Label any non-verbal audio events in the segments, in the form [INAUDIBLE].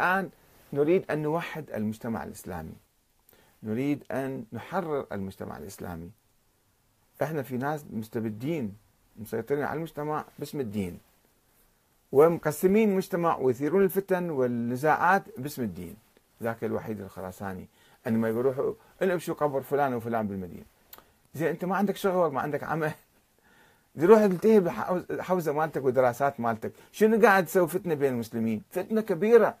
الآن نريد أن نوحد المجتمع الإسلامي. نريد أن نحرر المجتمع الإسلامي. إحنا في ناس مستبدين مسيطرين على المجتمع باسم الدين ومقسمين المجتمع ويثيرون الفتن والنزاعات باسم الدين. ذاك الوحيد الخراساني. انما يروحوا انبشوا قبر فلان وفلان بالمدينة. زين أنت ما عندك شغل ما عندك عمل. تروح تلتهي بالحوزه مالتك والدراسات مالتك. شنو قاعد تسوي فتنة بين المسلمين؟ فتنة كبيرة.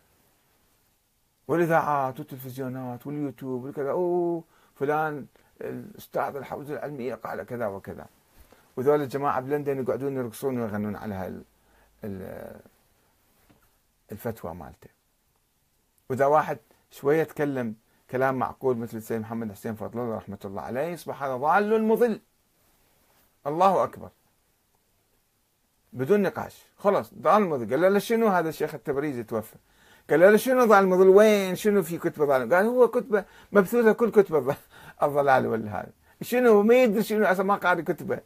والاذاعات والتلفزيونات واليوتيوب وكذا أوه فلان الأستاذ الحوزه العلميه قال كذا وكذا. وذول الجماعة بلندن يقعدون يرقصون ويغنون على هال الفتوى مالته. وإذا واحد شوية تكلم كلام معقول مثل السيد محمد حسين فضل الله رحمة الله عليه يصبح هذا ضال مضل. الله أكبر. بدون نقاش. خلاص ضال مضل. قال له شنو هذا الشيخ التبريزي توفى؟ قال له شنو ضال مضل وين؟ شنو في كتبة ضال قال هو كتبة مبثوثة كل كتبة الضلال ولا هذا شنو؟ ما يدري شنو أصلا ما قاري كتبة.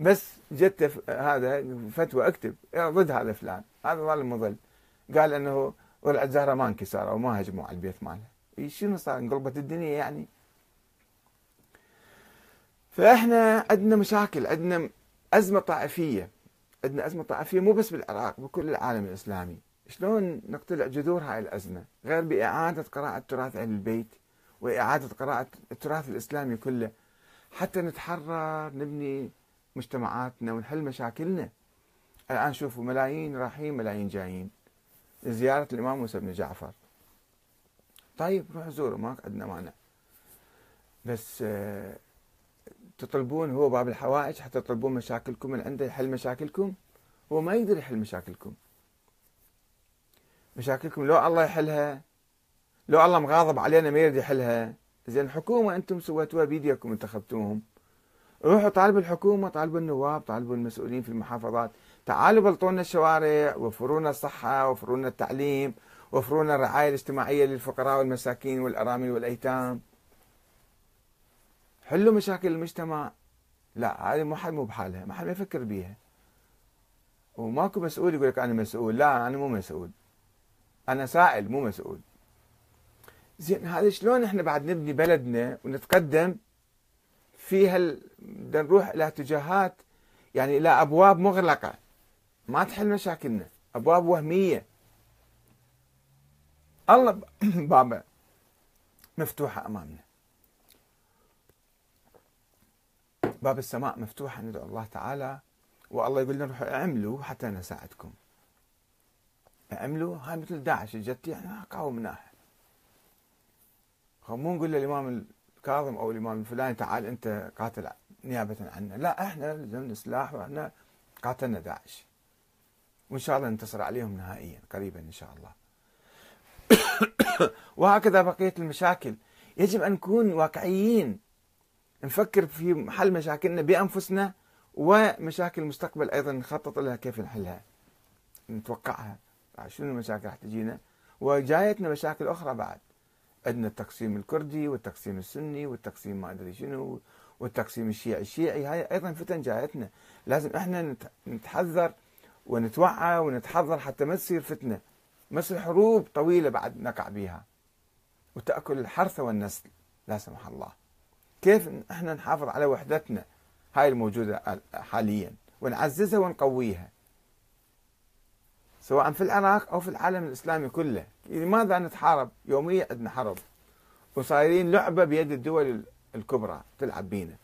بس جت هذا فتوى اكتب. ضد هذا فلان. هذا ظل مضل. قال إنه ولعت زهرة ما انكسر أو ما هجموا على البيت ماله. شنو صار؟ انقلبت الدنيا يعني. فإحنا عندنا مشاكل عندنا أزمة طائفية. عندنا أزمة طائفية مو بس بالعراق بكل العالم الإسلامي. شلون نقتلع جذور هاي الأزمة؟ غير بإعادة قراءة تراث أهل البيت وإعادة قراءة التراث الإسلامي كله. حتى نتحرر نبني مجتمعاتنا ونحل مشاكلنا. الآن شوفوا ملايين رايحين ملايين جايين. زيارة الإمام موسى بن جعفر. طيب روحوا زوروا ما عندنا مانع. بس آه، تطلبون هو باب الحوائج حتى تطلبون مشاكلكم من عنده يحل مشاكلكم. هو ما يقدر يحل مشاكلكم. مشاكلكم لو الله يحلها لو الله مغاضب علينا ما يريد يحلها. زين الحكومة أنتم سويتوها بيديكم انتخبتوهم. روحوا طالبوا الحكومة طالبوا النواب طالبوا المسؤولين في المحافظات. تعالوا بلطونا الشوارع الصحة وفروا لنا التعليم وفروا لنا الرعاية الاجتماعية للفقراء والمساكين والارامل والأيتام. حلوا مشاكل المجتمع. لا هذه ما حد مو بحالها ما حد ما يفكر بيها. وماكو مسؤول يقول لك أنا مسؤول. لا أنا مو مسؤول. أنا سائل مو مسؤول. زين هذا شلون إحنا بعد نبني بلدنا ونتقدم فيها بدنا نروح إلى اتجاهات يعني إلى أبواب مغلقة. ما تحل مشاكلنا. أبواب وهمية. الله [COUGHS] بابا مفتوحة أمامنا. باب السماء مفتوحة ندعو الله تعالى. والله يقول لنا روحوا اعملوا حتى نساعدكم. اعملوا هاي مثل داعش اجت يعني قاومناها مو نقول للإمام كاظم أو الإمام الفلاني تعال أنت قاتل نيابة عنا لا إحنا لزمنا سلاح وإحنا قاتلنا داعش. وإن شاء الله ننتصر عليهم نهائيا قريبا إن شاء الله. [COUGHS] وهكذا بقية المشاكل. يجب أن نكون واقعيين نفكر في حل مشاكلنا بأنفسنا ومشاكل المستقبل أيضا نخطط لها كيف نحلها نتوقعها. شنو المشاكل راح تجينا. وجايتنا مشاكل أخرى بعد. عندنا التقسيم الكردي والتقسيم السني والتقسيم ما أدري شنو والتقسيم الشيعي الشيعي. هاي أيضا فتن جايتنا. لازم إحنا نتحذر ونتوعى ونتحضر حتى ما تصير فتنة. ما تصير حروب طويلة بعد نقع بها وتأكل الحرث والنسل. لا سمح الله. كيف إحنا نحافظ على وحدتنا؟ هاي الموجودة حاليا. ونعززها ونقويها. سواء في العراق أو في العالم الإسلامي كله. يعني لماذا نتحارب؟ يوميا عندنا حرب. وصايرين لعبة بيد الدول الكبرى تلعب بينا.